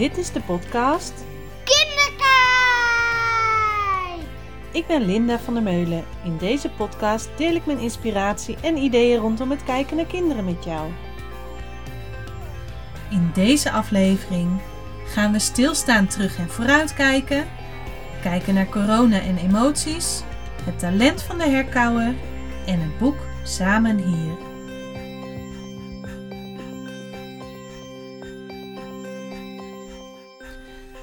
Dit is de podcast Kinderkijk! Ik ben Linda van der Meulen. In deze podcast deel ik mijn inspiratie en ideeën rondom het kijken naar kinderen met jou. In deze aflevering gaan we stilstaan terug en vooruit kijken, kijken naar corona en emoties, het talent van de herkauwer en het boek Samen hier.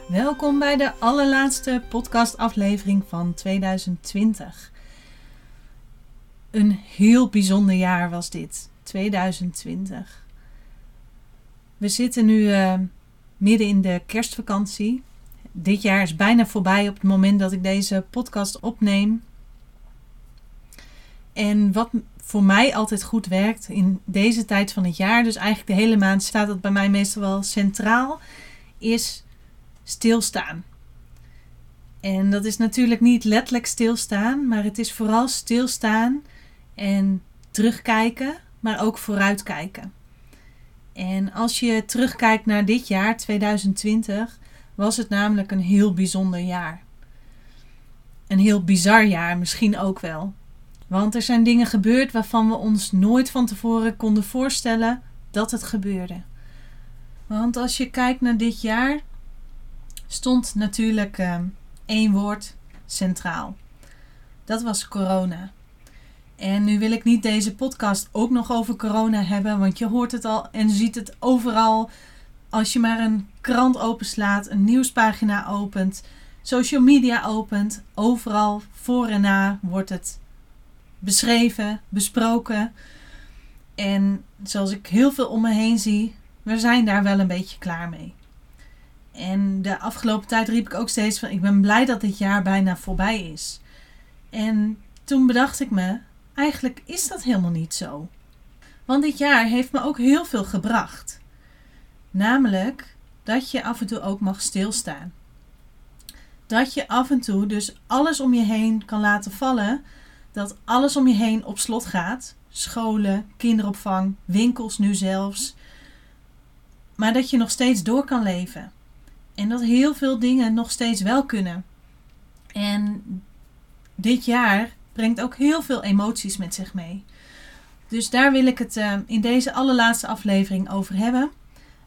Welkom bij de allerlaatste podcastaflevering van 2020. Een heel bijzonder jaar was dit, 2020. We zitten nu uh, midden in de kerstvakantie. Dit jaar is bijna voorbij op het moment dat ik deze podcast opneem. En wat voor mij altijd goed werkt in deze tijd van het jaar, dus eigenlijk de hele maand staat dat bij mij meestal wel centraal, is stilstaan. En dat is natuurlijk niet letterlijk stilstaan, maar het is vooral stilstaan en terugkijken, maar ook vooruitkijken. En als je terugkijkt naar dit jaar, 2020, was het namelijk een heel bijzonder jaar. Een heel bizar jaar misschien ook wel. Want er zijn dingen gebeurd waarvan we ons nooit van tevoren konden voorstellen dat het gebeurde. Want als je kijkt naar dit jaar, stond natuurlijk uh, één woord centraal. Dat was corona. En nu wil ik niet deze podcast ook nog over corona hebben, want je hoort het al en ziet het overal. Als je maar een krant openslaat, een nieuwspagina opent, social media opent, overal voor en na wordt het beschreven, besproken. En zoals ik heel veel om me heen zie, we zijn daar wel een beetje klaar mee. En de afgelopen tijd riep ik ook steeds van: ik ben blij dat dit jaar bijna voorbij is. En toen bedacht ik me: eigenlijk is dat helemaal niet zo. Want dit jaar heeft me ook heel veel gebracht. Namelijk dat je af en toe ook mag stilstaan. Dat je af en toe dus alles om je heen kan laten vallen. Dat alles om je heen op slot gaat. Scholen, kinderopvang, winkels nu zelfs. Maar dat je nog steeds door kan leven. En dat heel veel dingen nog steeds wel kunnen. En dit jaar brengt ook heel veel emoties met zich mee. Dus daar wil ik het uh, in deze allerlaatste aflevering over hebben.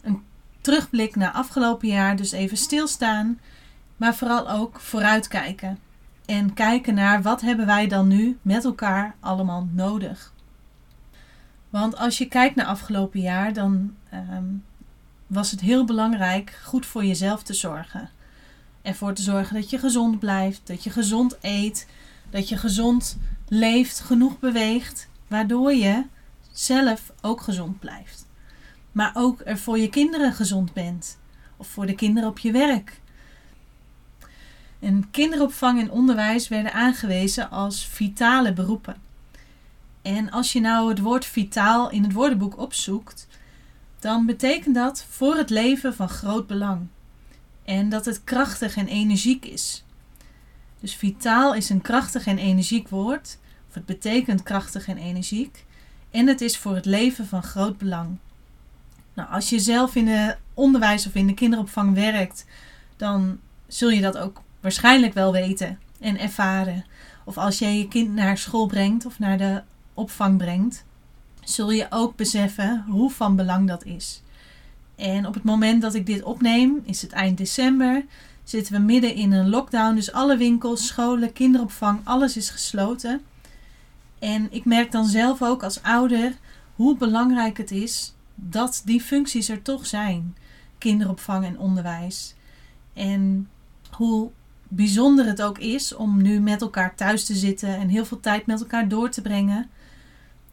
Een terugblik naar afgelopen jaar, dus even stilstaan, maar vooral ook vooruitkijken. En kijken naar wat hebben wij dan nu met elkaar allemaal nodig. Want als je kijkt naar afgelopen jaar, dan um, was het heel belangrijk goed voor jezelf te zorgen. Ervoor te zorgen dat je gezond blijft, dat je gezond eet, dat je gezond leeft, genoeg beweegt, waardoor je zelf ook gezond blijft. Maar ook er voor je kinderen gezond bent, of voor de kinderen op je werk. En kinderopvang en onderwijs werden aangewezen als vitale beroepen. En als je nou het woord vitaal in het woordenboek opzoekt, dan betekent dat voor het leven van groot belang. En dat het krachtig en energiek is. Dus vitaal is een krachtig en energiek woord. Of het betekent krachtig en energiek. En het is voor het leven van groot belang. Nou, als je zelf in het onderwijs of in de kinderopvang werkt, dan zul je dat ook waarschijnlijk wel weten en ervaren. Of als jij je kind naar school brengt of naar de opvang brengt, zul je ook beseffen hoe van belang dat is. En op het moment dat ik dit opneem, is het eind december, zitten we midden in een lockdown. Dus alle winkels, scholen, kinderopvang, alles is gesloten. En ik merk dan zelf ook als ouder hoe belangrijk het is dat die functies er toch zijn. Kinderopvang en onderwijs. En hoe bijzonder het ook is om nu met elkaar thuis te zitten en heel veel tijd met elkaar door te brengen.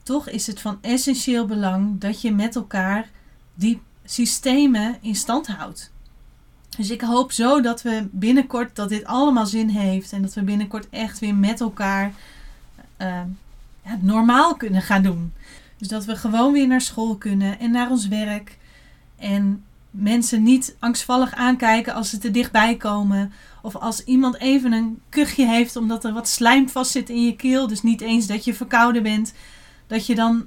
Toch is het van essentieel belang dat je met elkaar die systemen in stand houdt. Dus ik hoop zo dat we binnenkort dat dit allemaal zin heeft en dat we binnenkort echt weer met elkaar uh, ja, normaal kunnen gaan doen. Dus dat we gewoon weer naar school kunnen en naar ons werk. En mensen niet angstvallig aankijken als ze te dichtbij komen. Of als iemand even een kuchje heeft omdat er wat slijm vast zit in je keel. Dus niet eens dat je verkouden bent dat je dan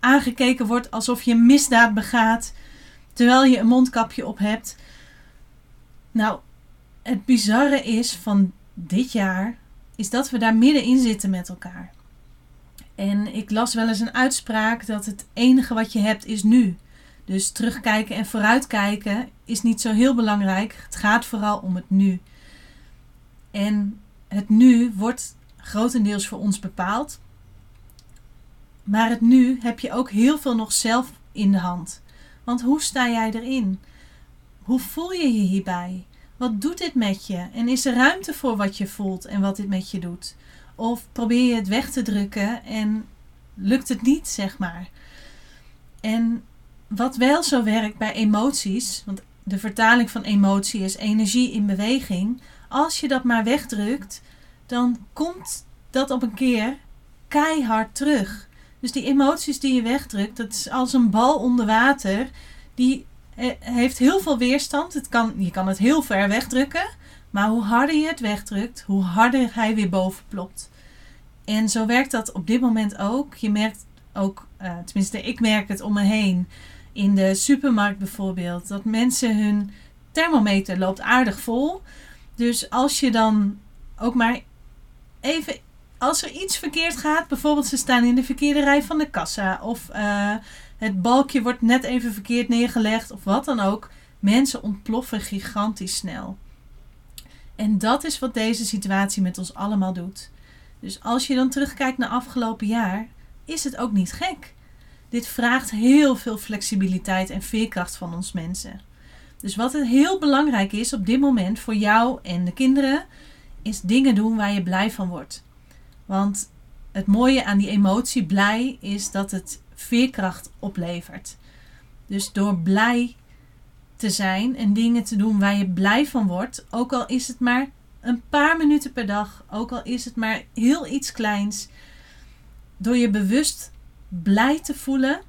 aangekeken wordt alsof je misdaad begaat terwijl je een mondkapje op hebt. Nou, het bizarre is van dit jaar, is dat we daar middenin zitten met elkaar. En ik las wel eens een uitspraak dat het enige wat je hebt is nu. Dus terugkijken en vooruitkijken is niet zo heel belangrijk. Het gaat vooral om het nu. En het nu wordt grotendeels voor ons bepaald. Maar het nu heb je ook heel veel nog zelf in de hand. Want hoe sta jij erin? Hoe voel je je hierbij? Wat doet dit met je? En is er ruimte voor wat je voelt en wat dit met je doet? Of probeer je het weg te drukken en lukt het niet, zeg maar. En wat wel zo werkt bij emoties, want de vertaling van emotie is energie in beweging. Als je dat maar wegdrukt, dan komt dat op een keer keihard terug. Dus die emoties die je wegdrukt, dat is als een bal onder water. Die eh, heeft heel veel weerstand. Het kan, je kan het heel ver wegdrukken. Maar hoe harder je het wegdrukt, hoe harder hij weer boven plopt. En zo werkt dat op dit moment ook. Je merkt ook, uh, tenminste ik merk het om me heen, in de supermarkt bijvoorbeeld, dat mensen hun thermometer loopt aardig vol. Dus als je dan ook maar even, als er iets verkeerd gaat, bijvoorbeeld ze staan in de verkeerde rij van de kassa of uh, het balkje wordt net even verkeerd neergelegd of wat dan ook, mensen ontploffen gigantisch snel. En dat is wat deze situatie met ons allemaal doet. Dus als je dan terugkijkt naar afgelopen jaar, is het ook niet gek. Dit vraagt heel veel flexibiliteit en veerkracht van ons mensen. Dus wat het heel belangrijk is op dit moment voor jou en de kinderen, is dingen doen waar je blij van wordt. Want het mooie aan die emotie blij is dat het veerkracht oplevert. Dus door blij te zijn en dingen te doen waar je blij van wordt, ook al is het maar een paar minuten per dag, ook al is het maar heel iets kleins, door je bewust blij te voelen,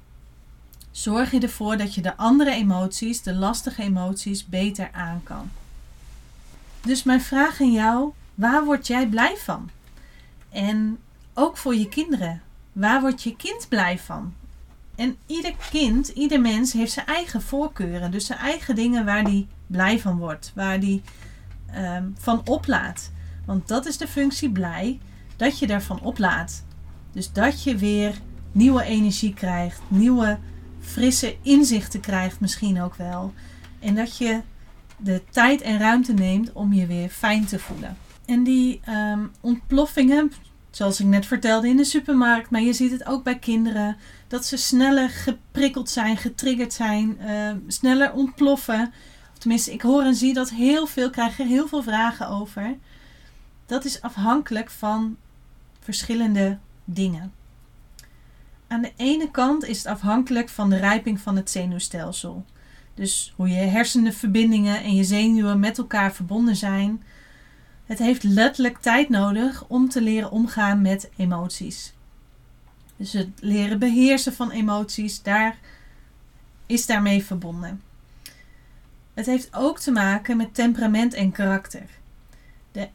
zorg je ervoor dat je de andere emoties, de lastige emoties, beter aan kan. Dus mijn vraag aan jou: waar word jij blij van? En ook voor je kinderen. Waar wordt je kind blij van? En ieder kind, ieder mens heeft zijn eigen voorkeuren. Dus zijn eigen dingen waar die blij van wordt. Waar die Ehm, van oplaat. Want dat is de functie blij, dat je daarvan oplaat. Dus dat je weer nieuwe energie krijgt, nieuwe frisse inzichten krijgt misschien ook wel. En dat je de tijd en ruimte neemt om je weer fijn te voelen. En die um, ontploffingen, zoals ik net vertelde in de supermarkt, maar je ziet het ook bij kinderen, dat ze sneller geprikkeld zijn, getriggerd zijn, uh, sneller ontploffen tenminste, ik hoor en zie dat heel veel, krijg er heel veel vragen over. Dat is afhankelijk van verschillende dingen. Aan de ene kant is het afhankelijk van de rijping van het zenuwstelsel. Dus hoe je hersenverbindingen en je zenuwen met elkaar verbonden zijn. Het heeft letterlijk tijd nodig om te leren omgaan met emoties. Dus het leren beheersen van emoties, daar is daarmee verbonden. Het heeft ook te maken met temperament en karakter. De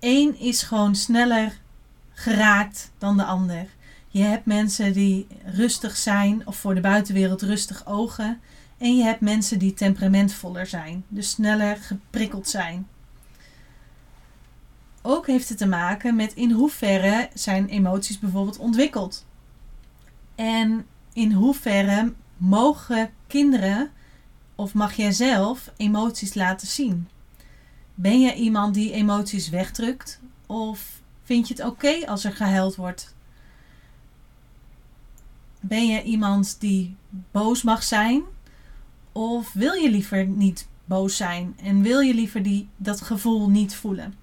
een is gewoon sneller geraakt dan de ander. Je hebt mensen die rustig zijn of voor de buitenwereld rustig ogen. En je hebt mensen die temperamentvoller zijn, dus sneller geprikkeld zijn. Ook heeft het te maken met in hoeverre zijn emoties bijvoorbeeld ontwikkeld. En in hoeverre mogen kinderen of mag jij zelf emoties laten zien? Ben jij iemand die emoties wegdrukt? Of vind je het oké als er gehuild wordt? Ben je iemand die boos mag zijn? Of wil je liever niet boos zijn en wil je liever die, dat gevoel niet voelen?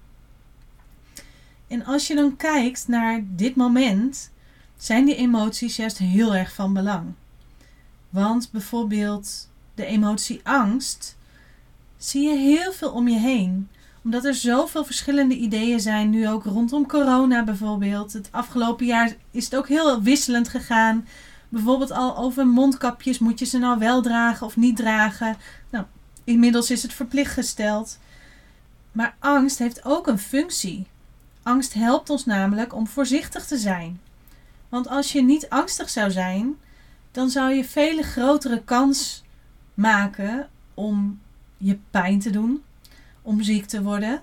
En als je dan kijkt naar dit moment, zijn die emoties juist heel erg van belang. Want bijvoorbeeld de emotie angst, zie je heel veel om je heen. Omdat er zoveel verschillende ideeën zijn, nu ook rondom corona bijvoorbeeld. Het afgelopen jaar is het ook heel wisselend gegaan. Bijvoorbeeld al over mondkapjes, moet je ze nou wel dragen of niet dragen? Nou, inmiddels is het verplicht gesteld. Maar angst heeft ook een functie. Angst helpt ons namelijk om voorzichtig te zijn. Want als je niet angstig zou zijn, dan zou je vele grotere kans maken om je pijn te doen. om ziek te worden,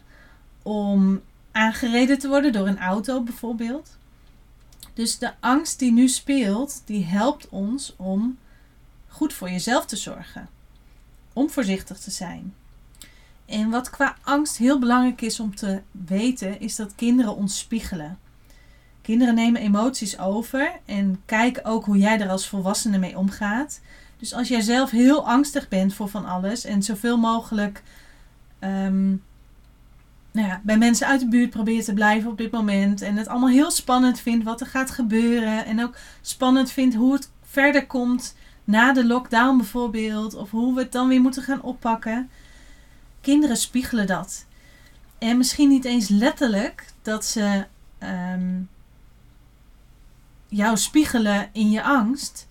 om aangereden te worden door een auto bijvoorbeeld. Dus de angst die nu speelt, die helpt ons om goed voor jezelf te zorgen. Om voorzichtig te zijn. En wat qua angst heel belangrijk is om te weten, is dat kinderen ons spiegelen. Kinderen nemen emoties over en kijken ook hoe jij er als volwassene mee omgaat. Dus als jij zelf heel angstig bent voor van alles en zoveel mogelijk ehm, nou ja, bij mensen uit de buurt probeert te blijven op dit moment. En het allemaal heel spannend vindt wat er gaat gebeuren. En ook spannend vindt hoe het verder komt na de lockdown bijvoorbeeld. Of hoe we het dan weer moeten gaan oppakken. Kinderen spiegelen dat. En misschien niet eens letterlijk dat ze ehm, jou spiegelen in je angst.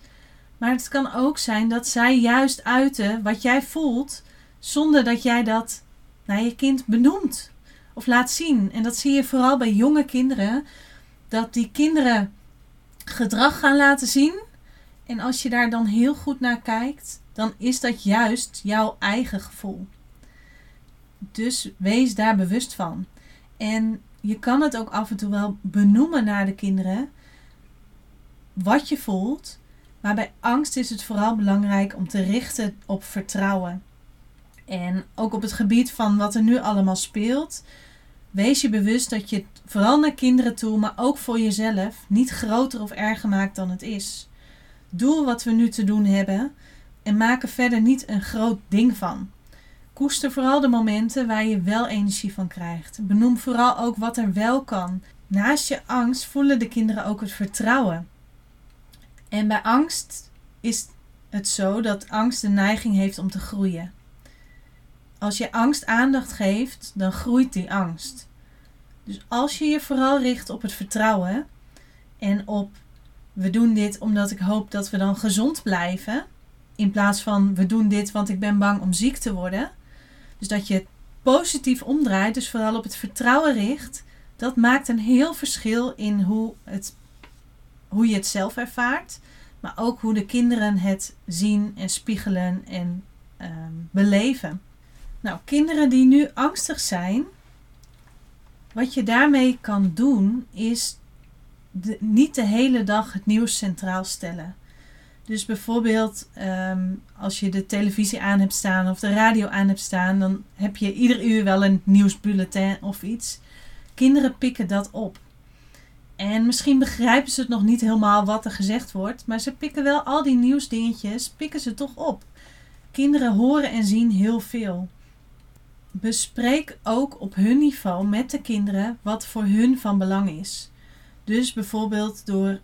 Maar het kan ook zijn dat zij juist uiten wat jij voelt, zonder dat jij dat naar je kind benoemt of laat zien. En dat zie je vooral bij jonge kinderen, dat die kinderen gedrag gaan laten zien. En als je daar dan heel goed naar kijkt, dan is dat juist jouw eigen gevoel. Dus wees daar bewust van. En je kan het ook af en toe wel benoemen naar de kinderen wat je voelt. Maar bij angst is het vooral belangrijk om te richten op vertrouwen. En ook op het gebied van wat er nu allemaal speelt. Wees je bewust dat je het vooral naar kinderen toe, maar ook voor jezelf, niet groter of erger maakt dan het is. Doe wat we nu te doen hebben en maak er verder niet een groot ding van. Koester vooral de momenten waar je wel energie van krijgt. Benoem vooral ook wat er wel kan. Naast je angst voelen de kinderen ook het vertrouwen. En bij angst is het zo dat angst de neiging heeft om te groeien. Als je angst aandacht geeft, dan groeit die angst. Dus als je je vooral richt op het vertrouwen en op we doen dit omdat ik hoop dat we dan gezond blijven, in plaats van we doen dit want ik ben bang om ziek te worden. Dus dat je het positief omdraait, dus vooral op het vertrouwen richt, dat maakt een heel verschil in hoe, het, hoe je het zelf ervaart, maar ook hoe de kinderen het zien en spiegelen en ehm, beleven. Nou, kinderen die nu angstig zijn, wat je daarmee kan doen is de, niet de hele dag het nieuws centraal stellen. Dus bijvoorbeeld ehm, als je de televisie aan hebt staan of de radio aan hebt staan, dan heb je ieder uur wel een nieuwsbulletin of iets. Kinderen pikken dat op. En misschien begrijpen ze het nog niet helemaal wat er gezegd wordt, maar ze pikken wel al die nieuwsdingetjes, pikken ze toch op. Kinderen horen en zien heel veel bespreek ook op hun niveau met de kinderen wat voor hun van belang is. Dus bijvoorbeeld door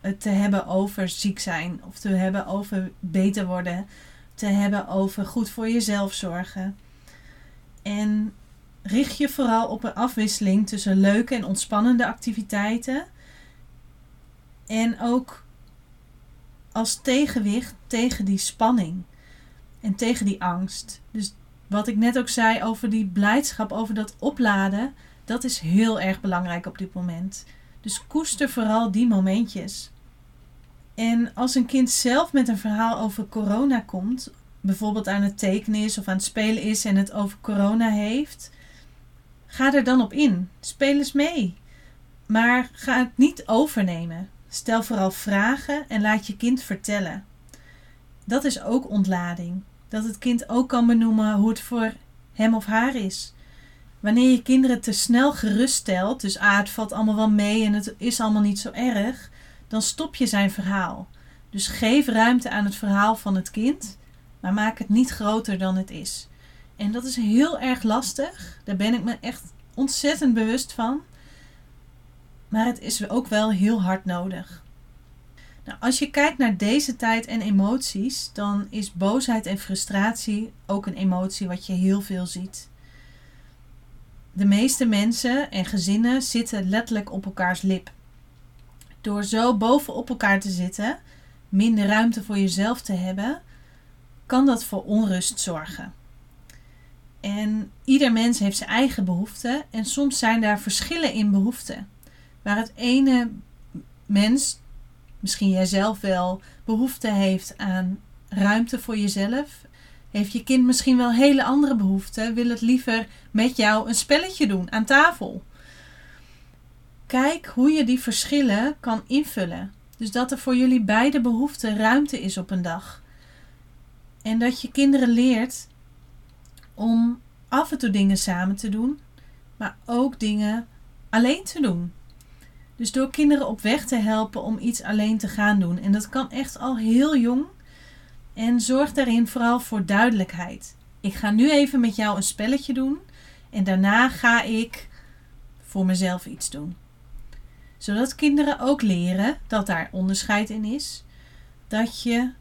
het te hebben over ziek zijn, of te hebben over beter worden, te hebben over goed voor jezelf zorgen. En richt je vooral op een afwisseling tussen leuke en ontspannende activiteiten. En ook als tegenwicht tegen die spanning en tegen die angst. Dus wat ik net ook zei over die blijdschap, over dat opladen, dat is heel erg belangrijk op dit moment. Dus koester vooral die momentjes. En als een kind zelf met een verhaal over corona komt, bijvoorbeeld aan het tekenen is of aan het spelen is en het over corona heeft, ga er dan op in. Speel eens mee. Maar ga het niet overnemen. Stel vooral vragen en laat je kind vertellen. Dat is ook ontlading. Dat het kind ook kan benoemen hoe het voor hem of haar is. Wanneer je kinderen te snel geruststelt, dus ah, het valt allemaal wel mee en het is allemaal niet zo erg, dan stop je zijn verhaal. Dus geef ruimte aan het verhaal van het kind, maar maak het niet groter dan het is. En dat is heel erg lastig. Daar ben ik me echt ontzettend bewust van. Maar het is ook wel heel hard nodig. Nou, als je kijkt naar deze tijd en emoties, dan is boosheid en frustratie ook een emotie wat je heel veel ziet. De meeste mensen en gezinnen zitten letterlijk op elkaars lip. Door zo bovenop elkaar te zitten, minder ruimte voor jezelf te hebben, kan dat voor onrust zorgen. En ieder mens heeft zijn eigen behoeften en soms zijn daar verschillen in behoeften. Waar het ene mens misschien jij zelf wel behoefte heeft aan ruimte voor jezelf Heeft je kind misschien wel hele andere behoeften? Wil het liever met jou een spelletje doen aan tafel? Kijk hoe je die verschillen kan invullen. Dus dat er voor jullie beide behoeften ruimte is op een dag. En dat je kinderen leert om af en toe dingen samen te doen, maar ook dingen alleen te doen. Dus door kinderen op weg te helpen om iets alleen te gaan doen. En dat kan echt al heel jong. En zorg daarin vooral voor duidelijkheid. Ik ga nu even met jou een spelletje doen. En daarna ga ik voor mezelf iets doen. Zodat kinderen ook leren dat daar onderscheid in is. Dat je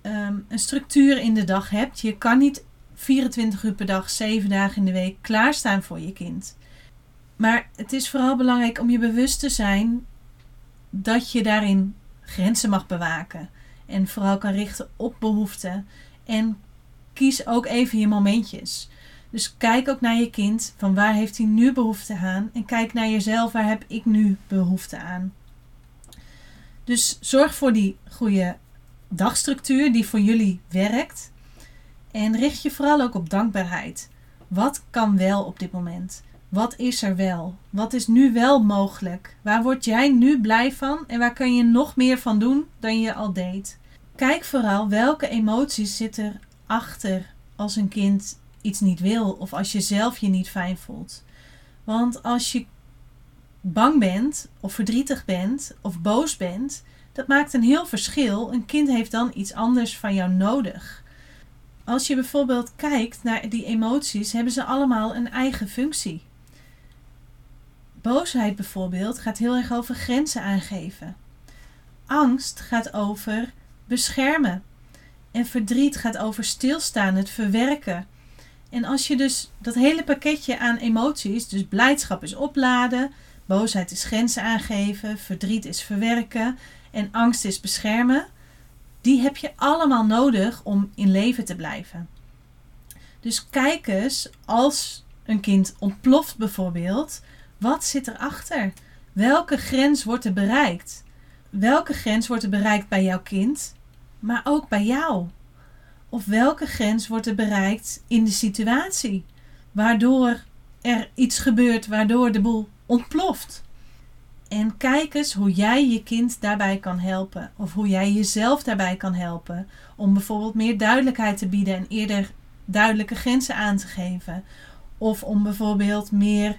ehm, een structuur in de dag hebt. Je kan niet 24 uur per dag, 7 dagen in de week klaarstaan voor je kind. Maar het is vooral belangrijk om je bewust te zijn dat je daarin grenzen mag bewaken. En vooral kan richten op behoeften. En kies ook even je momentjes. Dus kijk ook naar je kind. Van waar heeft hij nu behoefte aan? En kijk naar jezelf. Waar heb ik nu behoefte aan? Dus zorg voor die goede dagstructuur die voor jullie werkt. En richt je vooral ook op dankbaarheid. Wat kan wel op dit moment? Wat is er wel? Wat is nu wel mogelijk? Waar word jij nu blij van en waar kan je nog meer van doen dan je al deed? Kijk vooral welke emoties zitten achter als een kind iets niet wil of als je zelf je niet fijn voelt. Want als je bang bent of verdrietig bent of boos bent, dat maakt een heel verschil. Een kind heeft dan iets anders van jou nodig. Als je bijvoorbeeld kijkt naar die emoties, hebben ze allemaal een eigen functie. Boosheid bijvoorbeeld gaat heel erg over grenzen aangeven. Angst gaat over beschermen. En verdriet gaat over stilstaan, het verwerken. En als je dus dat hele pakketje aan emoties, dus blijdschap is opladen, boosheid is grenzen aangeven, verdriet is verwerken en angst is beschermen, die heb je allemaal nodig om in leven te blijven. Dus kijk eens, als een kind ontploft bijvoorbeeld, wat zit erachter? Welke grens wordt er bereikt? Welke grens wordt er bereikt bij jouw kind, maar ook bij jou? Of welke grens wordt er bereikt in de situatie, waardoor er iets gebeurt, waardoor de boel ontploft? En kijk eens hoe jij je kind daarbij kan helpen. Of hoe jij jezelf daarbij kan helpen. Om bijvoorbeeld meer duidelijkheid te bieden en eerder duidelijke grenzen aan te geven. Of om bijvoorbeeld meer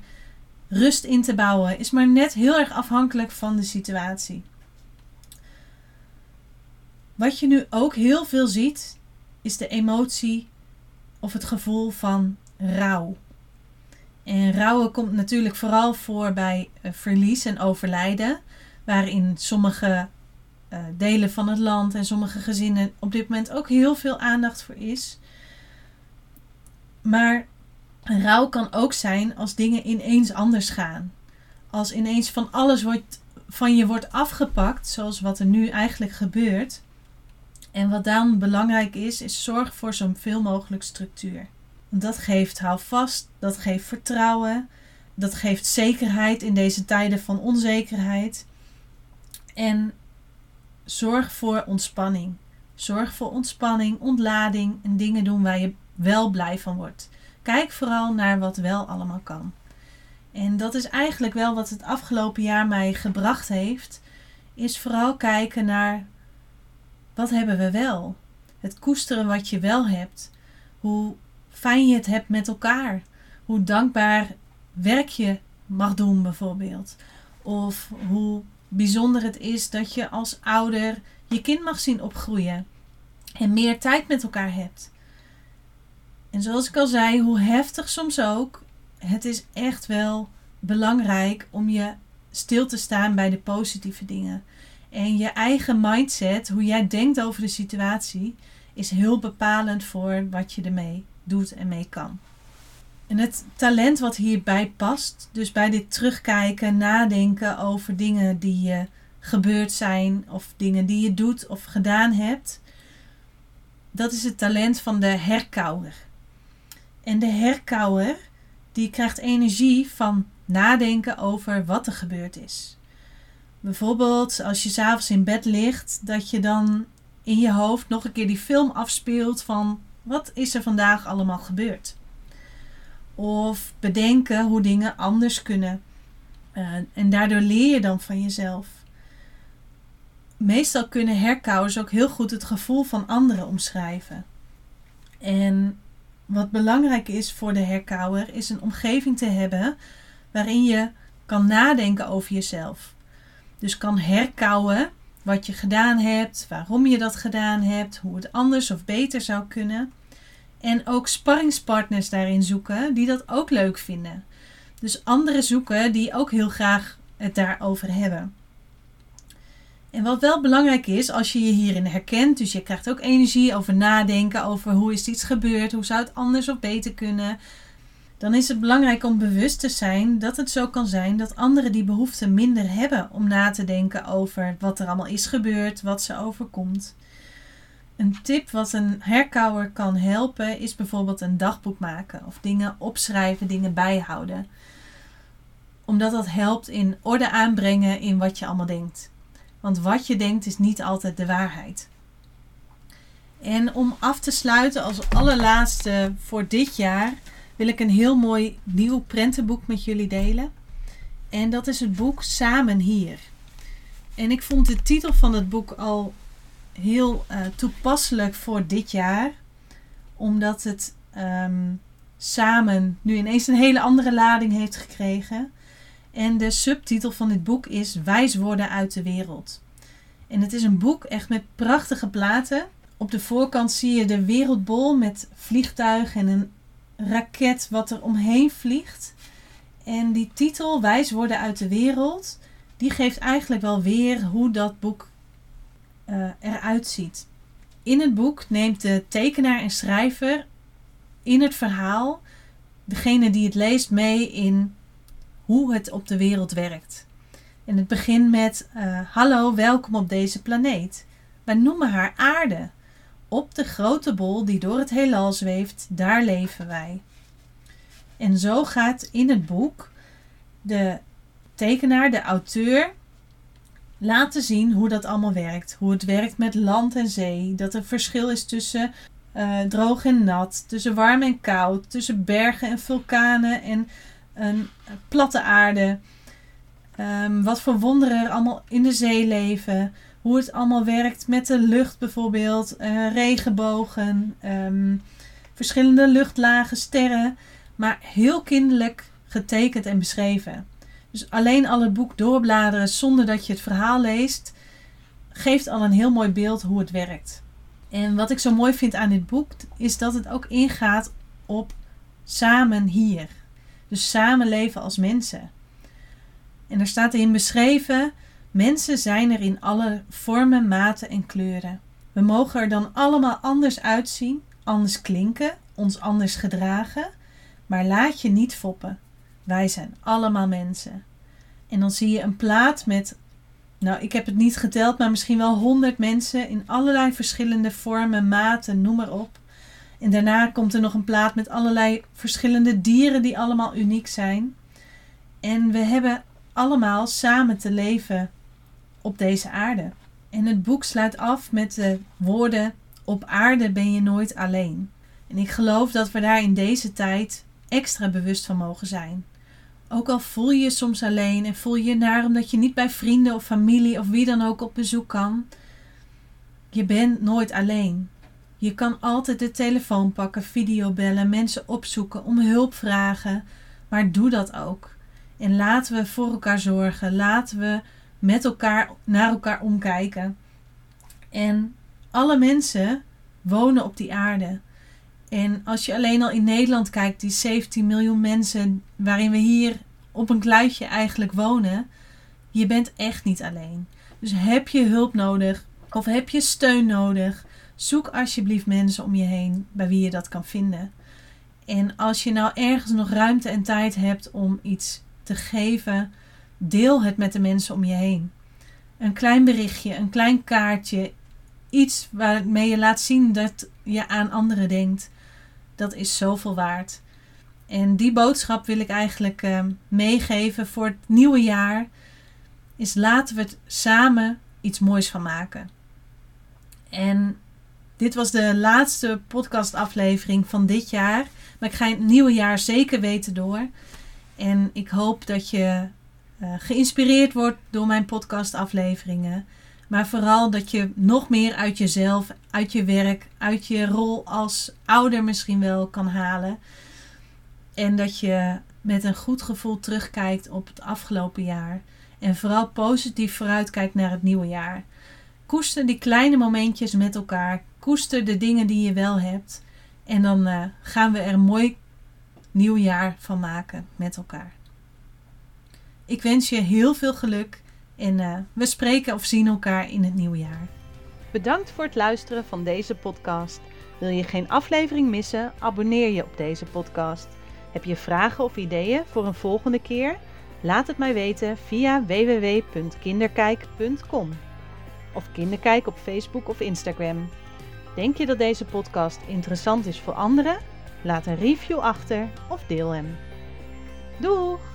rust in te bouwen. Is maar net heel erg afhankelijk van de situatie. Wat je nu ook heel veel ziet, is de emotie of het gevoel van rouw. En rouwen komt natuurlijk vooral voor bij eh, verlies en overlijden, waarin sommige uh, delen van het land en sommige gezinnen op dit moment ook heel veel aandacht voor is. Maar rouw kan ook zijn als dingen ineens anders gaan. Als ineens van alles wordt, van je wordt afgepakt, zoals wat er nu eigenlijk gebeurt. En wat dan belangrijk is, is zorg voor zoveel mogelijk structuur. Dat geeft houvast, dat geeft vertrouwen, dat geeft zekerheid in deze tijden van onzekerheid. En zorg voor ontspanning. Zorg voor ontspanning, ontlading en dingen doen waar je wel blij van wordt. Kijk vooral naar wat wel allemaal kan. En dat is eigenlijk wel wat het afgelopen jaar mij gebracht heeft. Is vooral kijken naar wat hebben we wel. Het koesteren wat je wel hebt. Hoe fijn je het hebt met elkaar. Hoe dankbaar werk je mag doen bijvoorbeeld. Of hoe bijzonder het is dat je als ouder je kind mag zien opgroeien. En meer tijd met elkaar hebt. En zoals ik al zei, hoe heftig soms ook, het is echt wel belangrijk om je stil te staan bij de positieve dingen. En je eigen mindset, hoe jij denkt over de situatie, is heel bepalend voor wat je ermee doet en mee kan. En het talent wat hierbij past, dus bij dit terugkijken, nadenken over dingen die je gebeurd zijn of dingen die je doet of gedaan hebt, dat is het talent van de herkauwer. En de herkauwer, die krijgt energie van nadenken over wat er gebeurd is. Bijvoorbeeld als je s'avonds in bed ligt, dat je dan in je hoofd nog een keer die film afspeelt van Wat is er vandaag allemaal gebeurd? Of bedenken hoe dingen anders kunnen. Uh, en daardoor leer je dan van jezelf. Meestal kunnen herkauwers ook heel goed het gevoel van anderen omschrijven. En wat belangrijk is voor de herkauwer, is een omgeving te hebben waarin je kan nadenken over jezelf. Dus kan herkauwen wat je gedaan hebt, waarom je dat gedaan hebt, hoe het anders of beter zou kunnen. En ook sparringspartners daarin zoeken die dat ook leuk vinden. Dus anderen zoeken die ook heel graag het daarover hebben. En wat wel belangrijk is, als je je hierin herkent, dus je krijgt ook energie over nadenken over hoe is iets gebeurd, hoe zou het anders of beter kunnen, dan is het belangrijk om bewust te zijn dat het zo kan zijn dat anderen die behoefte minder hebben om na te denken over wat er allemaal is gebeurd, wat ze overkomt. Een tip wat een herkauwer kan helpen is bijvoorbeeld een dagboek maken of dingen opschrijven, dingen bijhouden. Omdat dat helpt in orde aanbrengen in wat je allemaal denkt. Want wat je denkt is niet altijd de waarheid. En om af te sluiten als allerlaatste voor dit jaar wil ik een heel mooi nieuw prentenboek met jullie delen. En dat is het boek Samen hier. En ik vond de titel van het boek al heel uh, toepasselijk voor dit jaar, omdat het um, samen nu ineens een hele andere lading heeft gekregen. En de subtitel van dit boek is Wijs worden uit de wereld. En het is een boek echt met prachtige platen. Op de voorkant zie je de wereldbol met vliegtuigen en een raket wat er omheen vliegt. En die titel, Wijs worden uit de wereld, die geeft eigenlijk wel weer hoe dat boek uh, eruit ziet. In het boek neemt de tekenaar en schrijver in het verhaal degene die het leest mee in hoe het op de wereld werkt. En het begint met: uh, Hallo, welkom op deze planeet. Wij noemen haar aarde. Op de grote bol die door het heelal zweeft, daar leven wij. En zo gaat in het boek de tekenaar, de auteur, laten zien hoe dat allemaal werkt. Hoe het werkt met land en zee. Dat er verschil is tussen uh, droog en nat, tussen warm en koud, tussen bergen en vulkanen en een platte aarde. Um, wat voor wonderen er allemaal in de zee leven hoe het allemaal werkt met de lucht bijvoorbeeld, uh, regenbogen, um, verschillende luchtlagen, sterren, maar heel kinderlijk getekend en beschreven. Dus alleen al het boek doorbladeren zonder dat je het verhaal leest, geeft al een heel mooi beeld hoe het werkt. En wat ik zo mooi vind aan dit boek is dat het ook ingaat op samen hier. Dus samenleven als mensen. En er staat erin beschreven Mensen zijn er in alle vormen, maten en kleuren. We mogen er dan allemaal anders uitzien, anders klinken, ons anders gedragen, maar laat je niet foppen. Wij zijn allemaal mensen. En dan zie je een plaat met, nou ik heb het niet geteld, maar misschien wel honderd mensen in allerlei verschillende vormen, maten, noem maar op. En daarna komt er nog een plaat met allerlei verschillende dieren die allemaal uniek zijn. En we hebben allemaal samen te leven op deze aarde. En het boek sluit af met de woorden: Op aarde ben je nooit alleen. En ik geloof dat we daar in deze tijd extra bewust van mogen zijn. Ook al voel je je soms alleen en voel je je naar omdat je niet bij vrienden of familie of wie dan ook op bezoek kan. Je bent nooit alleen. Je kan altijd de telefoon pakken, videobellen, mensen opzoeken, om hulp vragen. Maar doe dat ook. En laten we voor elkaar zorgen. Laten we met elkaar naar elkaar omkijken. En alle mensen wonen op die aarde. En als je alleen al in Nederland kijkt, die 17 miljoen mensen waarin we hier op een kluitje eigenlijk wonen, je bent echt niet alleen. Dus heb je hulp nodig of heb je steun nodig, zoek alsjeblieft mensen om je heen bij wie je dat kan vinden. En als je nou ergens nog ruimte en tijd hebt om iets te geven, Deel het met de mensen om je heen. Een klein berichtje, een klein kaartje, iets waarmee je laat zien dat je aan anderen denkt. Dat is zoveel waard. En die boodschap wil ik eigenlijk uh, meegeven voor het nieuwe jaar. Is laten we het samen iets moois van maken. En dit was de laatste podcastaflevering van dit jaar. Maar ik ga het nieuwe jaar zeker weten door. En ik hoop dat je uh, geïnspireerd wordt door mijn podcastafleveringen. Maar vooral dat je nog meer uit jezelf, uit je werk, uit je rol als ouder misschien wel kan halen. En dat je met een goed gevoel terugkijkt op het afgelopen jaar. En vooral positief vooruitkijkt naar het nieuwe jaar. Koester die kleine momentjes met elkaar. Koester de dingen die je wel hebt. En dan uh, gaan we er een mooi nieuw jaar van maken met elkaar. Ik wens je heel veel geluk en uh, we spreken of zien elkaar in het nieuwe jaar. Bedankt voor het luisteren van deze podcast. Wil je geen aflevering missen? Abonneer je op deze podcast. Heb je vragen of ideeën voor een volgende keer? Laat het mij weten via www.kinderkijk.com of Kinderkijk op Facebook of Instagram. Denk je dat deze podcast interessant is voor anderen? Laat een review achter of deel hem. Doeg!